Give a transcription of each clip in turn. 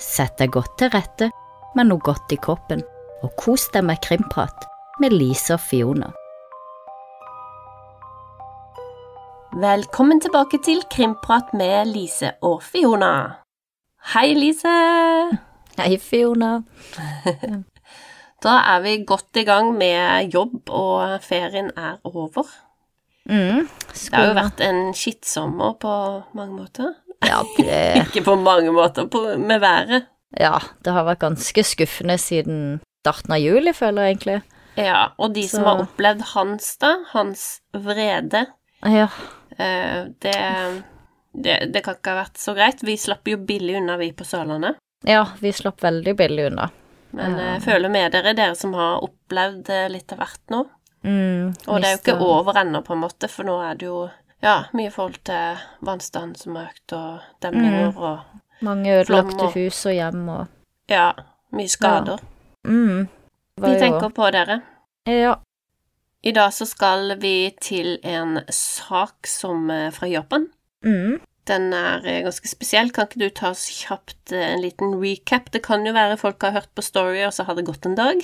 Sett deg godt til rette med noe godt i kroppen, og kos deg med krimprat med Lise og Fiona. Velkommen tilbake til Krimprat med Lise og Fiona. Hei, Lise! Hei, Fiona. Da er vi godt i gang med jobb, og ferien er over. Mm, Det har jo vært en skittsommer på mange måter. Ja, det, Ikke på mange måter, på, med været. ja, det har vært ganske skuffende siden starten av juli, føler jeg egentlig. Ja, og de som har opplevd hans, da, hans vrede, Ja, eh, det, det, det kan ikke ha vært så greit. Vi slapp jo billig unna, vi på Sørlandet. ja vi slapp veldig billig unna. Men Ja. jeg føler med dere, dere som har opplevd eh, litt av hvert nå. Mm, Og det er jo ikke over ennå, på en måte, for nå er det jo ja, mye i forhold til vannstand som har økt, og demninger Mm. og Mange ødelagte og- hus og hjem og ja, mye skader. mm, Vi tenker jo- på dere. Ja. I dag så skal vi til en sak som er fra Japan. Mm, Den er eh, ganske spesiell. Kan ikke du ta oss kjapt eh, en liten recap? Det kan jo være folk har hørt på Story, og så har det gått en dag.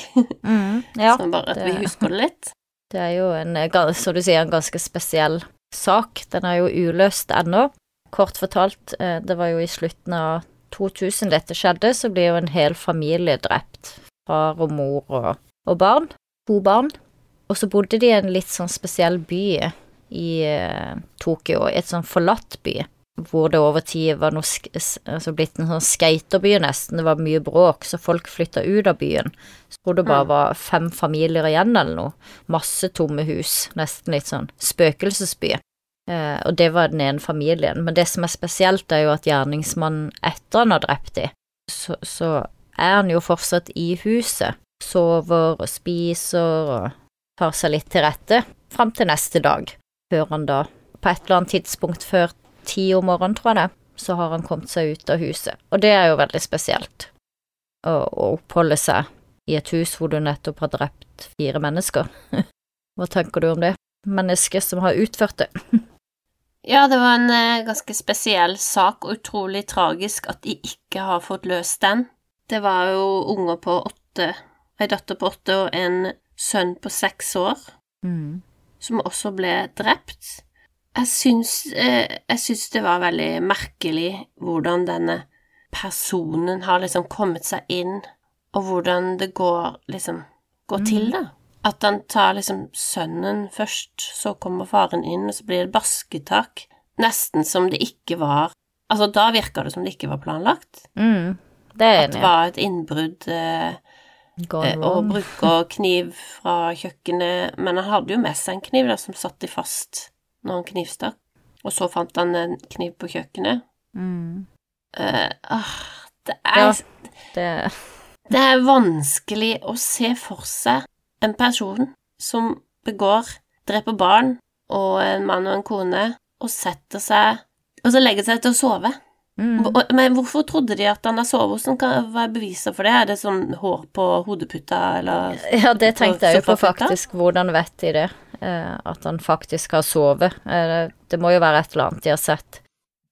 mm, ja. så bare at vi husker det litt. Det er jo en, eh, som du sier, en ganske spesiell sak. Den er jo uløst ennå. Kort fortalt, eh, det var jo i slutten av 2000 dette skjedde, så blir jo en hel familie drept. Far og mor og, og barn. To barn. Og så bodde de i en litt sånn spesiell by i eh, Tokyo, et sånn forlatt by, hvor det over tid var noe altså blitt en sånn skaterby nesten, det var mye bråk, så folk flytta ut av byen. Så tror det bare Mm. var fem familier igjen eller noe. Masse tomme hus, nesten litt sånn spøkelsesby. Eh, og det var den ene familien. Men det som er spesielt, er jo at gjerningsmannen etter han har drept de, så, så er han jo fortsatt i huset. Sover og spiser og tar seg litt til rette fram til neste dag, før han da, på et eller annet tidspunkt før ti om morgenen, tror jeg det, så har han kommet seg ut av huset. Og det er jo veldig spesielt, å, å oppholde seg i et hus hvor du nettopp har drept fire mennesker. Hva tenker du om det? Mennesket som har utført det. Ja, det var en eh, ganske spesiell sak, og utrolig tragisk at de ikke har fått løst den. Det var jo unger på åtte, ei datter på åtte og en sønn på seks år, Mm. som også ble drept. Jeg syns, eh, jeg syns det var veldig merkelig hvordan denne personen har liksom kommet seg inn, og hvordan det går liksom går til, da. At han tar liksom sønnen først, så kommer faren inn, og så blir det basketak. Nesten som det ikke var Altså, da virka det som det ikke var planlagt. Mm. Det er At det var et innbrudd eh, eh, og bruker kniv fra kjøkkenet, men han hadde jo med seg en kniv da, som satt de fast når han knivstakk. Og så fant han en kniv på kjøkkenet. Mm. Uh, ah, det er Ja. Det Det er vanskelig å se for seg en person som begår, dreper barn og en mann og en kone, og setter seg Og så legger seg til å sove. mm. Men hvorfor trodde de at han har sovet? Hvordan kan være beviser for det? Er det sånn hår på hodeputa, eller Ja, det tenkte jeg jo på faktisk. Hvordan vet de det? Eh, at han faktisk har sovet. Eh, det- det må jo være et eller annet de har sett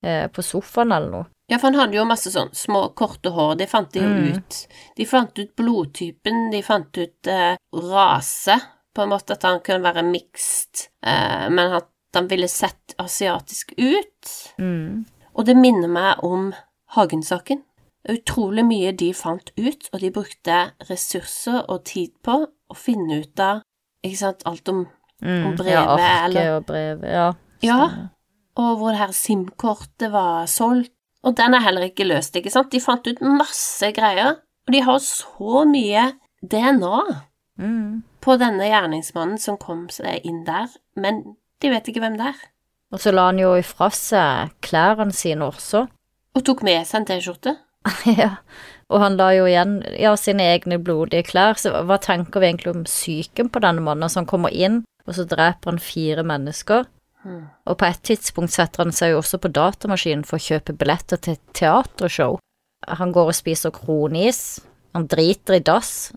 eh, på sofaen eller noe. Ja, for han hadde jo masse sånn små, korte hår. De fant de jo Mm. ut. De fant ut blodtypen, de fant ut eh, rase, på en måte at han kunne være mixed, eh, men at han ville sett asiatisk ut. Mm. Og det minner meg om Hagen-saken. Utrolig mye de fant ut, og de brukte ressurser og tid på å finne ut av ikke sant, alt om Mm. Og brevet, ja, arket eller- og brevet, ja. Ja, og hvor det her SIM-kortet var solgt. Og den er heller ikke løst, ikke sant? De fant ut masse greier, og de har så mye DNA Mm. på denne gjerningsmannen som kom seg inn der, men de vet ikke hvem det er. Og så la han jo ifra seg klærne sine også. Og tok med seg en T-skjorte. ja. Og han la jo igjen ja, sine egne blodige klær, så hva tenker vi egentlig om psyken på denne mannen? som kommer inn, og så dreper han fire mennesker. Hmm. Og på et tidspunkt setter han seg jo også på datamaskinen for å kjøpe billetter til et teatershow. Han går og spiser kronis, han driter i dass,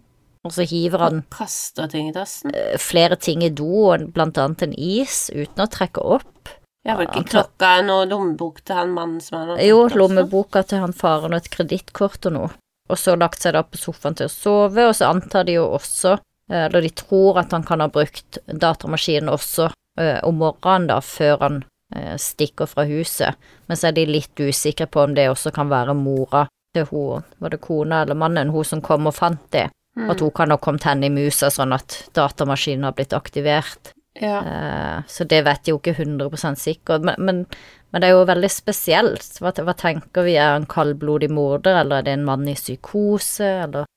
og så hiver han Og kaster ting i dassen. eh, flere ting i do, og blant annet en is, uten å trekke opp. Ja, var ikke klokka noe lommebok til han mannen som han hadde Jo, lommeboka til han faren og et kredittkort og noe. Og så lagt seg da på sofaen til å sove, og så antar de jo også, eller de tror at han kan ha brukt datamaskinen også eh, om morgenen da, før han eh, stikker fra huset. Men så er de litt usikre på om det også kan være mora til hun, var det kona eller mannen, hun som kom og fant det. Mm. At hun kan ha kommet henne i musa sånn at datamaskinen har blitt aktivert. Ja. Eh, så det vet jeg jo ikke 100 sikkert, men, men, men det er jo veldig spesielt. Hva, hva tenker vi, er han kaldblodig morder, eller er det en mann i psykose, eller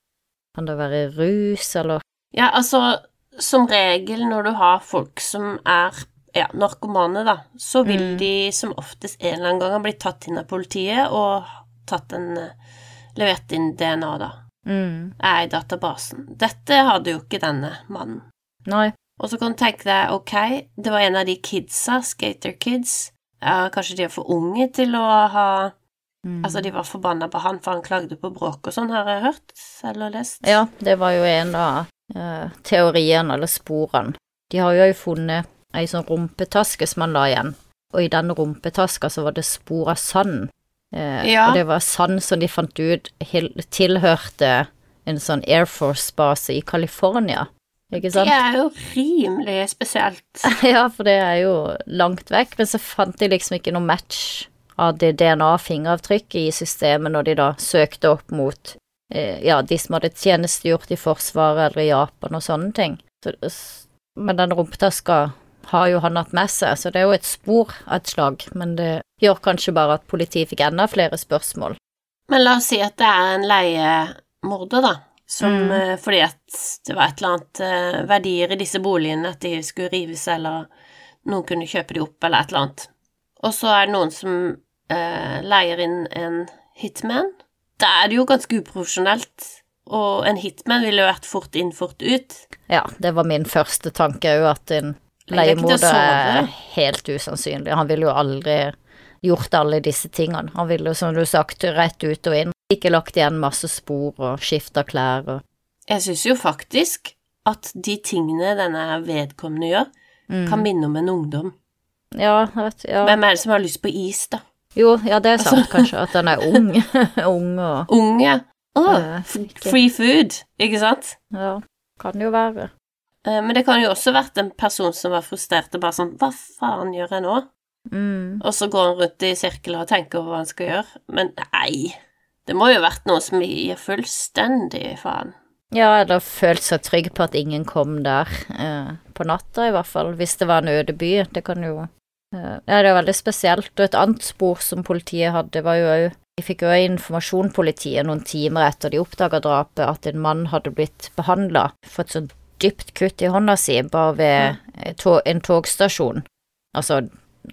kan det være rus, eller ja, altså, som regel når du har folk som er ja, narkomane, da, så vil Mm. de som oftest en eller annen gang ha blitt tatt inn av politiet og tatt en eh, Levert inn DNA, da. mm. Er i databasen. Dette hadde jo ikke denne mannen. Nei. Og så kan du tenke deg, ok, det var en av de kidsa, skaterkids. Ja, kanskje de er for unge til å ha Mm. Altså, de var forbanna på han, for han klagde på bråk og sånn, har jeg hørt eller lest. Ja, det var jo en av eh, teoriene, eller sporene. De har jo funnet ei sånn rumpetaske som han la igjen, og i den rumpetaska så var det spor av sand. Eh, Ja. Og det var sand som de fant ut tilhørte en sånn Air Force-base i California, ikke Det er jo rimelig spesielt. Ja, for det er jo langt vekk, men så fant de liksom ikke noe match av det DNA-fingeravtrykket i systemet når de da søkte opp mot ja, de som hadde tjenestegjort i Forsvaret eller i Japan og sånne ting. Så, men den rumpetaska har jo han hatt med seg, så det er jo et spor av et slag, men det gjør kanskje bare at politiet fikk enda flere spørsmål. Men la oss si at det er en leiemorder, da, som Mm. eh, fordi at det var et eller annet eh, verdier i disse boligene, at de skulle rives, eller noen kunne kjøpe de opp, eller et eller annet. Og så er det noen som eh, leier inn en hitman. Da er det jo ganske uprofesjonelt, og en hitman ville vært fort inn, fort ut. Ja, det var min første tanke òg, at en er leiemorder er helt usannsynlig. Han ville jo aldri gjort alle disse tingene. Han ville jo, som du sagt, rett ut og inn. Ikke lagt igjen masse spor og skifta klær og Jeg syns jo faktisk at de tingene denne vedkommende gjør, Mm. kan minne om en ungdom. Ja, jeg vet ja. Hvem er det som har lyst på is, da? Jo, ja, det er sant, Altså- kanskje, at han er ung. ung og Unge. Å, Eh, free food, ikke sant? Ja, kan jo være. Eh, Men det kan jo også vært en person som var frustrert og bare sånn Hva faen gjør jeg nå? Mm. Og så går han rundt i sirkler og tenker over hva han skal gjøre. Men nei, det må jo ha vært noen som gir fullstendig faen. Ja, eller følt seg trygg på at ingen kom der eh, på natta, i hvert fall. Hvis det var en øde by. Det kan jo Ja, det er veldig spesielt. Og et annet spor som politiet hadde, var jo òg De fikk jo informasjon, politiet, noen timer etter de oppdaga drapet, at en mann hadde blitt behandla for et sånt dypt kutt i hånda si bare ved en togstasjon. Altså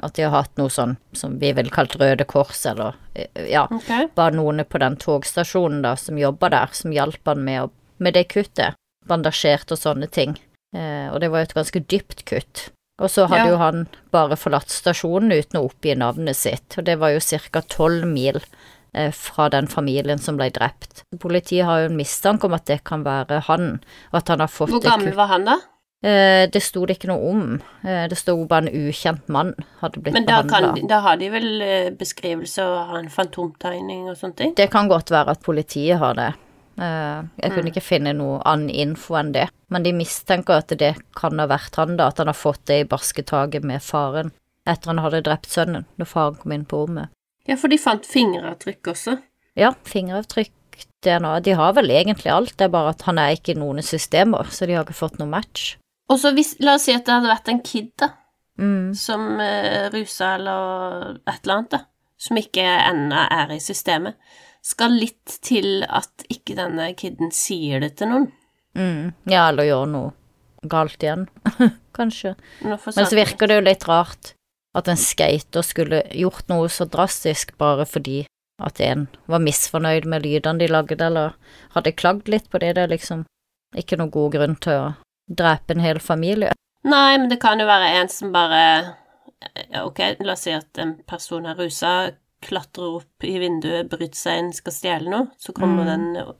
at de har hatt noe sånn som vi ville kalt Røde Kors, eller eh, ja, okay. bare noen på den togstasjonen da, som jobba der, som hjalp han med, å, med det kuttet. Bandasjert og sånne ting. Eh, og det var jo et ganske dypt kutt. Og så hadde Ja. jo han bare forlatt stasjonen uten å oppgi navnet sitt, og det var jo ca. tolv mil eh, fra den familien som ble drept. Politiet har jo en mistanke om at det kan være han, og at han har fått Hvor gammel var han, da? Eh, det sto det ikke noe om. Eh, det sto bare en ukjent mann hadde blitt Men da, behandla. kan, da har de vel beskrivelser beskrivelse og har en fantomtegning og sånne ting? Det kan godt være at politiet har det. Eh, Jeg kunne Mm. ikke finne noe annen info enn det, men de mistenker at det kan ha vært han, da, at han har fått det i basketaket med faren etter han hadde drept sønnen, når faren kom inn på rommet. Ja, for de fant fingeravtrykk også. Ja, fingeravtrykk, DNA, de har vel egentlig alt, det er bare at han er ikke i noen systemer, så de har ikke fått noe match. Og så hvis, la oss si at det hadde vært en kid, da, Mm. som uh, rusa eller et eller annet, da, som ikke ennå er i systemet. Skal litt til at ikke denne kiden sier det til noen. Mm. Ja, eller gjør noe galt igjen, kanskje. Men så virker det jo litt rart at en skater skulle gjort noe så drastisk bare fordi at en var misfornøyd med lydene de lagde, eller hadde klagd litt på det. Det er liksom ikke noen god grunn til å drepe en hel familie. Nei, men det kan jo være en som bare ja, Ok, la oss si at en person er rusa, klatrer opp i vinduet, bryter seg inn, skal stjele noe. Så kommer Mm. den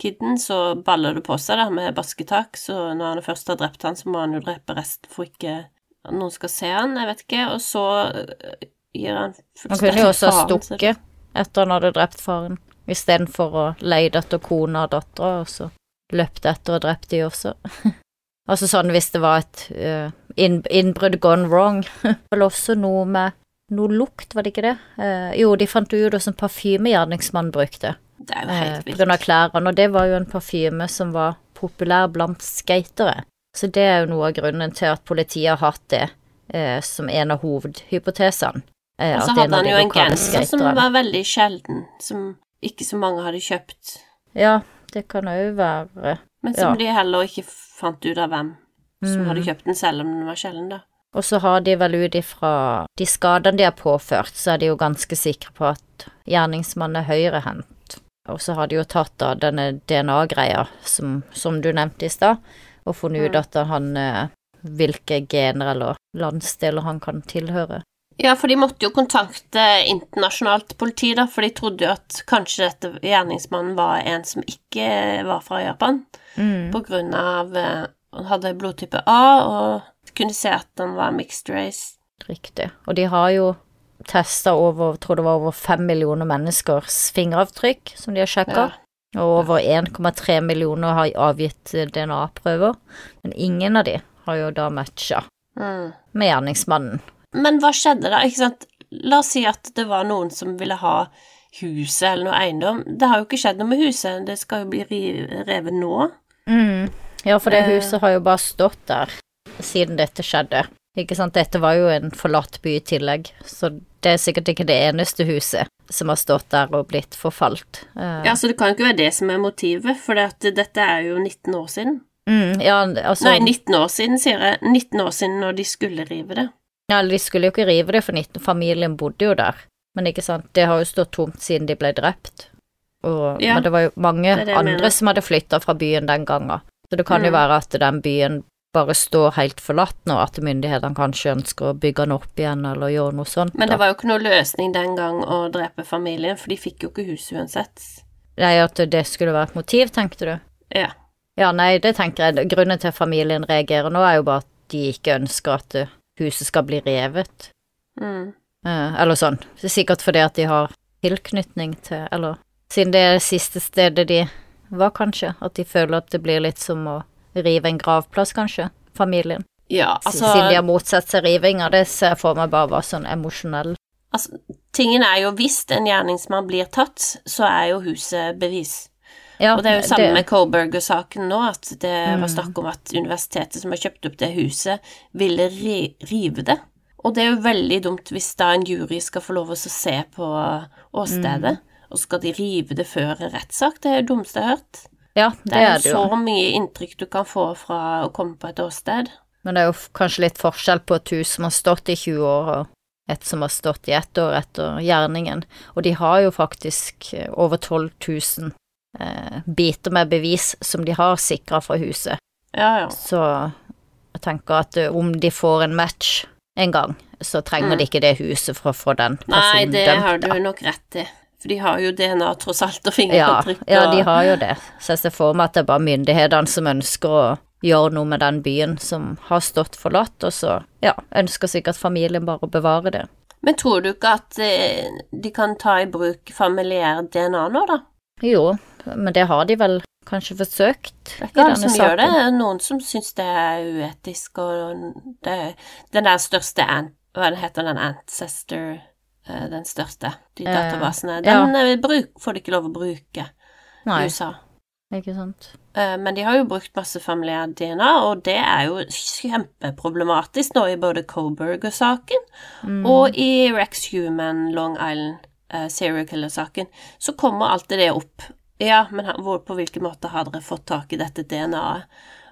kiden, så baller det på seg da med basketak. Så når han først har drept han, så må han jo drepe resten for ikke noen skal se han, jeg vet ikke, og så øh, gir han Han kunne jo også ha stukket etter han hadde drept faren, istedenfor å leide etter kona og dattera, og så løpte etter og drepte de også. altså sånn hvis det var et uh, innbrudd gone wrong. Vel også noe med noe lukt, var det ikke det? Eh, jo, de fant ut hvordan parfyme gjerningsmannen brukte, Det er jo eh, helt på grunn av vilt. klærne, og det var jo en parfyme som var populær blant skatere. Så det er jo noe av grunnen til at politiet har hatt det eh, som en av hovedhypotesene. Eh, Og så hadde han jo en genser som var veldig sjelden, som ikke så mange hadde kjøpt, Ja, det kan òg være men som Ja. de heller ikke fant ut av hvem som Mm. hadde kjøpt den, selv om den var sjelden, da. Og så har de vel ut ifra de skadene de har påført, så er de jo ganske sikre på at gjerningsmannen er høyrehendt. Og så har de jo tatt da denne DNA-greia som, som du nevnte i stad, og funnet ut Mm. at han eh, Hvilke gener eller landsdeler han kan tilhøre. Ja, for de måtte jo kontakte internasjonalt politi, da, for de trodde jo at kanskje dette gjerningsmannen var en som ikke var fra Japan, Mm. på grunn av eh, Han hadde blodtype A, og kunne se at den var mixed race. Riktig. Og de har jo testa over, tror det var over fem millioner menneskers fingeravtrykk som de har sjekka. Ja. Og over 1,3 millioner har avgitt DNA-prøver, men ingen av de har jo da matcha Mm. med gjerningsmannen. Men hva skjedde da, ikke sant? La oss si at det var noen som ville ha huset eller noe eiendom. Det har jo ikke skjedd noe med huset, det skal jo bli revet nå. Ja, for det Eh. huset har jo bare stått der siden dette skjedde. Ikke sant, dette var jo en forlatt by i tillegg, så det er sikkert ikke det eneste huset som har stått der og blitt forfalt. Eh, Ja, så det kan jo ikke være det som er motivet, for dette er jo 19 år siden. mm, ja, altså Nei, 19 år siden, sier jeg. 19 år siden når de skulle rive det. Ja, de skulle jo ikke rive det, for 19, familien bodde jo der. Men ikke sant, det har jo stått tomt siden de ble drept. Og, Ja, men det var jo mange det det andre mener. som hadde flytta fra byen den gangen. Så det kan jo Mm. være at den byen bare står helt forlatt nå, at myndighetene kanskje ønsker å bygge den opp igjen, eller gjøre noe sånt. Men det var jo ikke noe løsning den gang å drepe familien, for de fikk jo ikke hus uansett. Nei, at det skulle være et motiv, tenkte du? Ja. Ja, nei, det tenker jeg. Grunnen til at familien reagerer nå, er jo bare at de ikke ønsker at eh, huset skal bli revet. Mm. Eh, eller sånn. Er sikkert fordi at de har tilknytning til Eller siden det er det siste stedet de var, kanskje. At de føler at det blir litt som å rive en gravplass, kanskje. Familien. Ja, altså, Siden de har motsatt seg rivinga. Det ser jeg for meg bare var sånn emosjonell. altså Tingen er jo hvis en gjerningsmann blir tatt, så er jo huset bevis. Ja, Og det er jo samme det- med Colberger-saken nå, at det Mm. var snakk om at universitetet som har kjøpt opp det huset, ville ri rive det. Og det er jo veldig dumt hvis da en jury skal få lov å se på åstedet, Mm. og så skal de rive det før en rettssak. Det er det dummeste jeg har hørt. Ja, Det det er er jo så mye inntrykk du kan få fra å komme på et åsted. Men det er jo kanskje litt forskjell på et hus som har stått i 20 år, og et som har stått i ett år etter gjerningen. Og de har jo faktisk eh, over 12 000 eh, biter med bevis som de har sikra fra huset. Ja, ja. Så jeg tenker at eh, om de får en match en gang, så trenger Mm. de ikke det huset for å få den personen dømt. Nei, det har du nok rett i. For de har jo DNA tross alt, og fingeravtrykk. ja, ja, de har jo det. Så jeg ser for meg at det er bare myndighetene som ønsker å gjøre noe med den byen som har stått forlatt, og så ja, ønsker sikkert familien bare å bevare det. Men tror du ikke at eh, de kan ta i bruk familiær DNA nå, da? Jo, men det har de vel kanskje forsøkt Det er i ikke alle denne som gjør det. saken. Noen som syns det er uetisk, og det, den der største Hva heter den Ancestor Den største, de Eh, databasene. Den ja. bruk, får de ikke lov å bruke i USA. ikke sant. Eh, Men de har jo brukt masse familiær DNA, og det er jo kjempeproblematisk nå i både Coburger-saken Mm. og i Rex Human Long Island uh, serial killer-saken. Så kommer alltid det opp. Ja, men hvor, på hvilken måte har dere fått tak i dette DNA-et,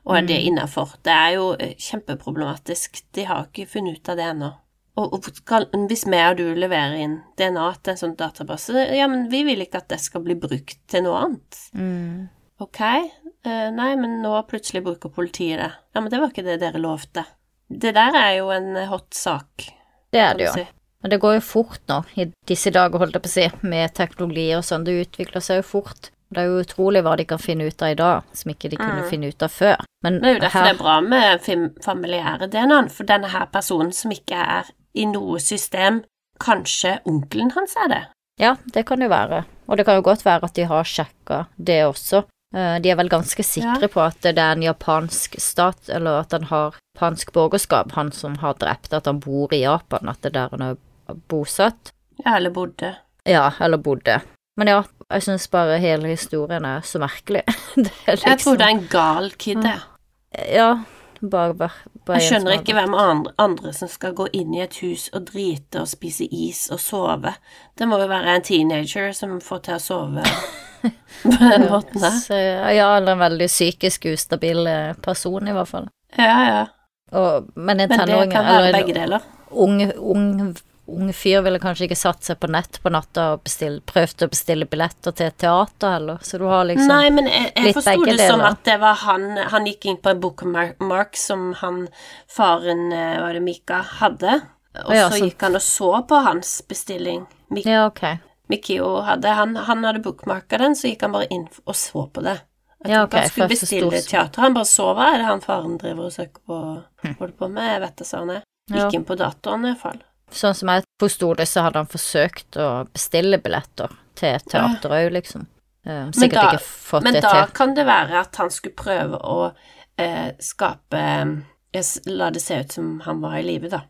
og er det innafor? Det er jo eh, kjempeproblematisk. De har ikke funnet ut av det ennå. Og, og skal, hvis vi og du leverer inn DNA til en sånn database, ja, men vi vil ikke at det skal bli brukt til noe annet. Mm. Ok, eh, nei, men nå plutselig bruker politiet det. Ja, men det var ikke det dere lovte. Det der er jo en hot sak, Det er det jo. si. Men det går jo fort nå, i disse dager, holdt jeg på å si, med teknologi og sånn. Det utvikler seg jo fort. Det er jo utrolig hva de kan finne ut av i dag, som ikke de kunne Mm. finne ut av før. Men Det er jo derfor her, det er bra med familiære DNA-en, for denne her personen som ikke er i noe system, kanskje onkelen hans er det. Ja, det kan jo være. Og det kan jo godt være at de har sjekka det også. Eh, De er vel ganske sikre Ja. på at det er en japansk stat, eller at han har japansk borgerskap, han som har drept, at han bor i Japan, at det er der han er bosatt. Ja, eller bodde. Ja, eller bodde. Men ja, jeg syns bare hele historien er så merkelig. Er liksom Jeg tror det er en gal kid, jeg. Ja, bare, bare, bare Jeg skjønner ikke hvem andre, andre som skal gå inn i et hus og drite og spise is og sove. Det må jo være en teenager som får til å sove på den måten der. Ja, eller en veldig psykisk ustabil eh, person, i hvert fall. Ja, ja. Og, men en tenåring eller en deler. ung, ung, ung fyr ville kanskje ikke satt seg på nett på natta og bestill, prøvd å bestille billetter til et teater heller, så du har liksom Nei, men jeg, jeg forsto det det som at det var han Han gikk inn på en bookmark som han faren, eh, var det Mika, hadde. Og Ja, så så- gikk han og så på hans bestilling. Mik Ja, ok. Mikio hadde han, han hadde bookmarka den, så gikk han bare inn og så på det. Jeg Ja, okay, han skulle bestille teater, han bare så hva er det han faren driver og søker på, holder på med, jeg vet da søren. Hm. Gikk inn på datoren i hvert fall. Sånn som jeg forsto det, så hadde han forsøkt å bestille billetter til teater òg, liksom. Eh, sikkert da- ikke fått Men da kan det være at han skulle prøve å eh, skape eh, La det se ut som han var i live, da.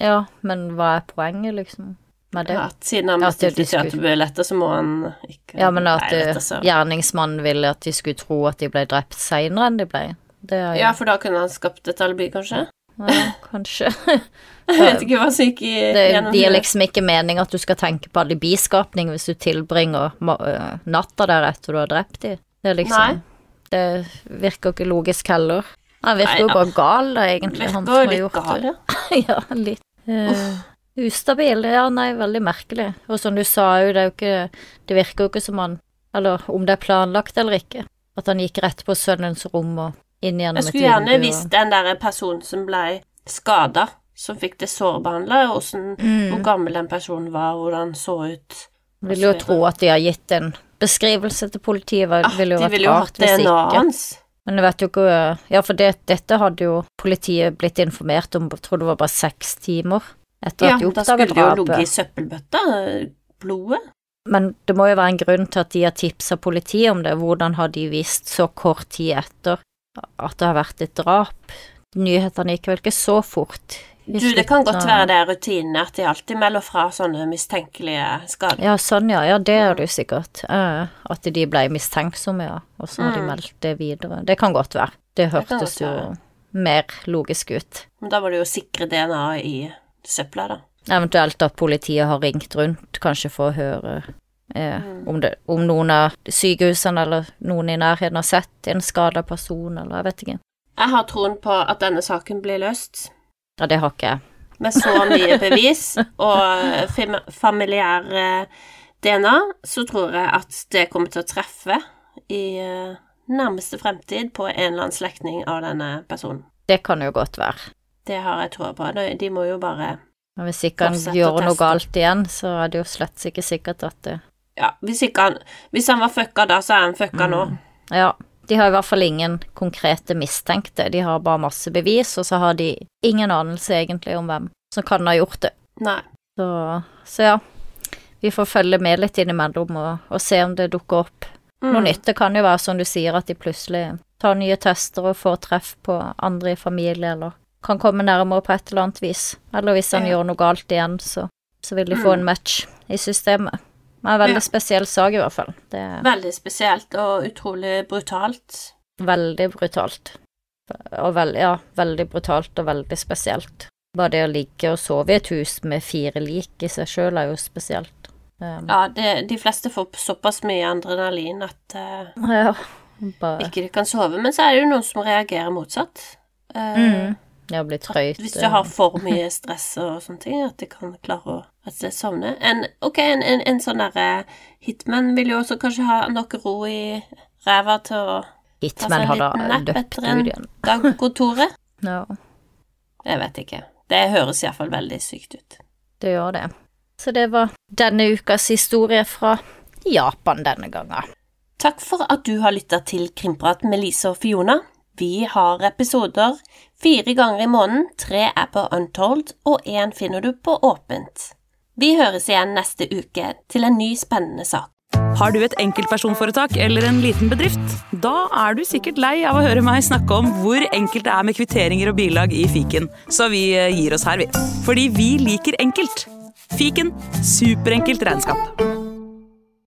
Ja, men hva er poenget, liksom, med det? Ja, at siden han bestilte teaterbilletter, så må han ikke Ja, men at eh, søren. gjerningsmannen ville at de skulle tro at de ble drept seinere enn de ble. Det jo Ja, for da kunne han skapt et alibi, kanskje? Ja, kanskje. Jeg vet ikke hva syk i Det gir liksom ikke mening at du skal tenke på alibiskapning hvis du tilbringer øh, natta der etter du har drept dem. Det liksom. Det virker ikke logisk heller. Han virker Nei, jo bare gal, da, egentlig, han som har gjort gal, det. ja. ja, litt. Uh, ustabil. Ja, nei, veldig merkelig. Og som du sa jo, det er jo ikke Det virker jo ikke som han Eller om det er planlagt eller ikke. At han gikk rett på sønnens rom og Jeg skulle gjerne visst den der personen som ble skada, som fikk det sårbehandla, Mm. hvor gammel den personen var, hvordan han så ut. Vil jo tro at de har gitt en beskrivelse til politiet. Hva- Ah, ville jo de vært rart hvis ikke. Men jeg vet jo ikke Ja, for det, dette hadde jo politiet blitt informert om, jeg tror det var bare seks timer etter Ja, at de oppdaget drapet. Ja, da skulle det jo ligget i søppelbøtta, blodet. Men det må jo være en grunn til at de har tipsa politiet om det. Hvordan har de visst så kort tid etter at det har vært et drap? Nyhetene gikk vel ikke så fort? Du, det kan godt være det er rutinene at de alltid melder fra sånne mistenkelige skader. Ja, sånn, ja. Ja, det er det jo sikkert. Eh, at de ble mistenksomme, ja. Og så har de Mm. meldt det videre. Det kan godt være. Det hørtes det jo være. mer logisk ut. Men da må du jo sikre DNA i søpla, da. Eventuelt at politiet har ringt rundt, kanskje for å høre eh, Mm. om, det, om noen av sykehusene eller noen i nærheten har sett en skada person, eller jeg vet ikke. Jeg har troen på at denne saken blir løst. Ja, det har ikke jeg. Med så mye bevis og fam- familiær DNA, så tror jeg at det kommer til å treffe i eh, nærmeste fremtid på en eller annen slektning av denne personen. Det kan jo godt være. Det har jeg troa på. De- De må jo bare Men hvis ikke han gjør noe galt igjen, så er det jo slett ikke sikkert at det Ja, hvis han Hvis han var fucka da, så er han fucka nå. Ja, de har i hvert fall ingen konkrete mistenkte, de har bare masse bevis, og så har de ingen anelse egentlig om hvem som kan ha gjort det. Så, så ja, vi får følge med litt innimellom og, og se om det dukker opp noe Mm. nytt. Det kan jo være som du sier, at de plutselig tar nye tester og får treff på andre i familie, eller kan komme nærmere på et eller annet vis. Eller hvis han Ja. gjør noe galt igjen, så, så vil de få Mm. en match i systemet. Men en veldig Ja. spesiell sak, i hvert fall. Det Veldig spesielt og utrolig brutalt. veldig brutalt. Og veld, ja, veldig brutalt og veldig spesielt. Bare det å ligge og sove i et hus med fire lik i seg sjøl er jo spesielt. Um, Ja, det, de fleste får såpass mye adrenalin at uh, ja. Bare ikke de kan sove. Men så er det jo noen som reagerer motsatt. Uh, mm, Ja, blir trøyt. Hvis du har for mye stress og sånne ting, at de kan klare å rett og slett sovne. En, ok, en, en, en sånn derre hitman vil jo også kanskje ha nok ro i ræva til å Hitman ta seg en har da liten napp døpt etter en dag på kontoret. Ja, Jeg vet ikke. Det høres iallfall veldig sykt ut. det gjør det. Så det var denne ukas historie fra Japan denne gangen. Takk for at du har lytta til Krimprat med Lise og Fiona. Vi har episoder fire ganger i måneden, tre er på Untold, og én finner du på Åpent. Vi høres igjen neste uke til en ny spennende sak. Har du et enkeltpersonforetak eller en liten bedrift? Da er du sikkert lei av å høre meg snakke om hvor enkelt det er med kvitteringer og bilag i fiken, så vi eh, gir oss her, vi. Fordi vi liker enkelt. Fiken superenkelt regnskap.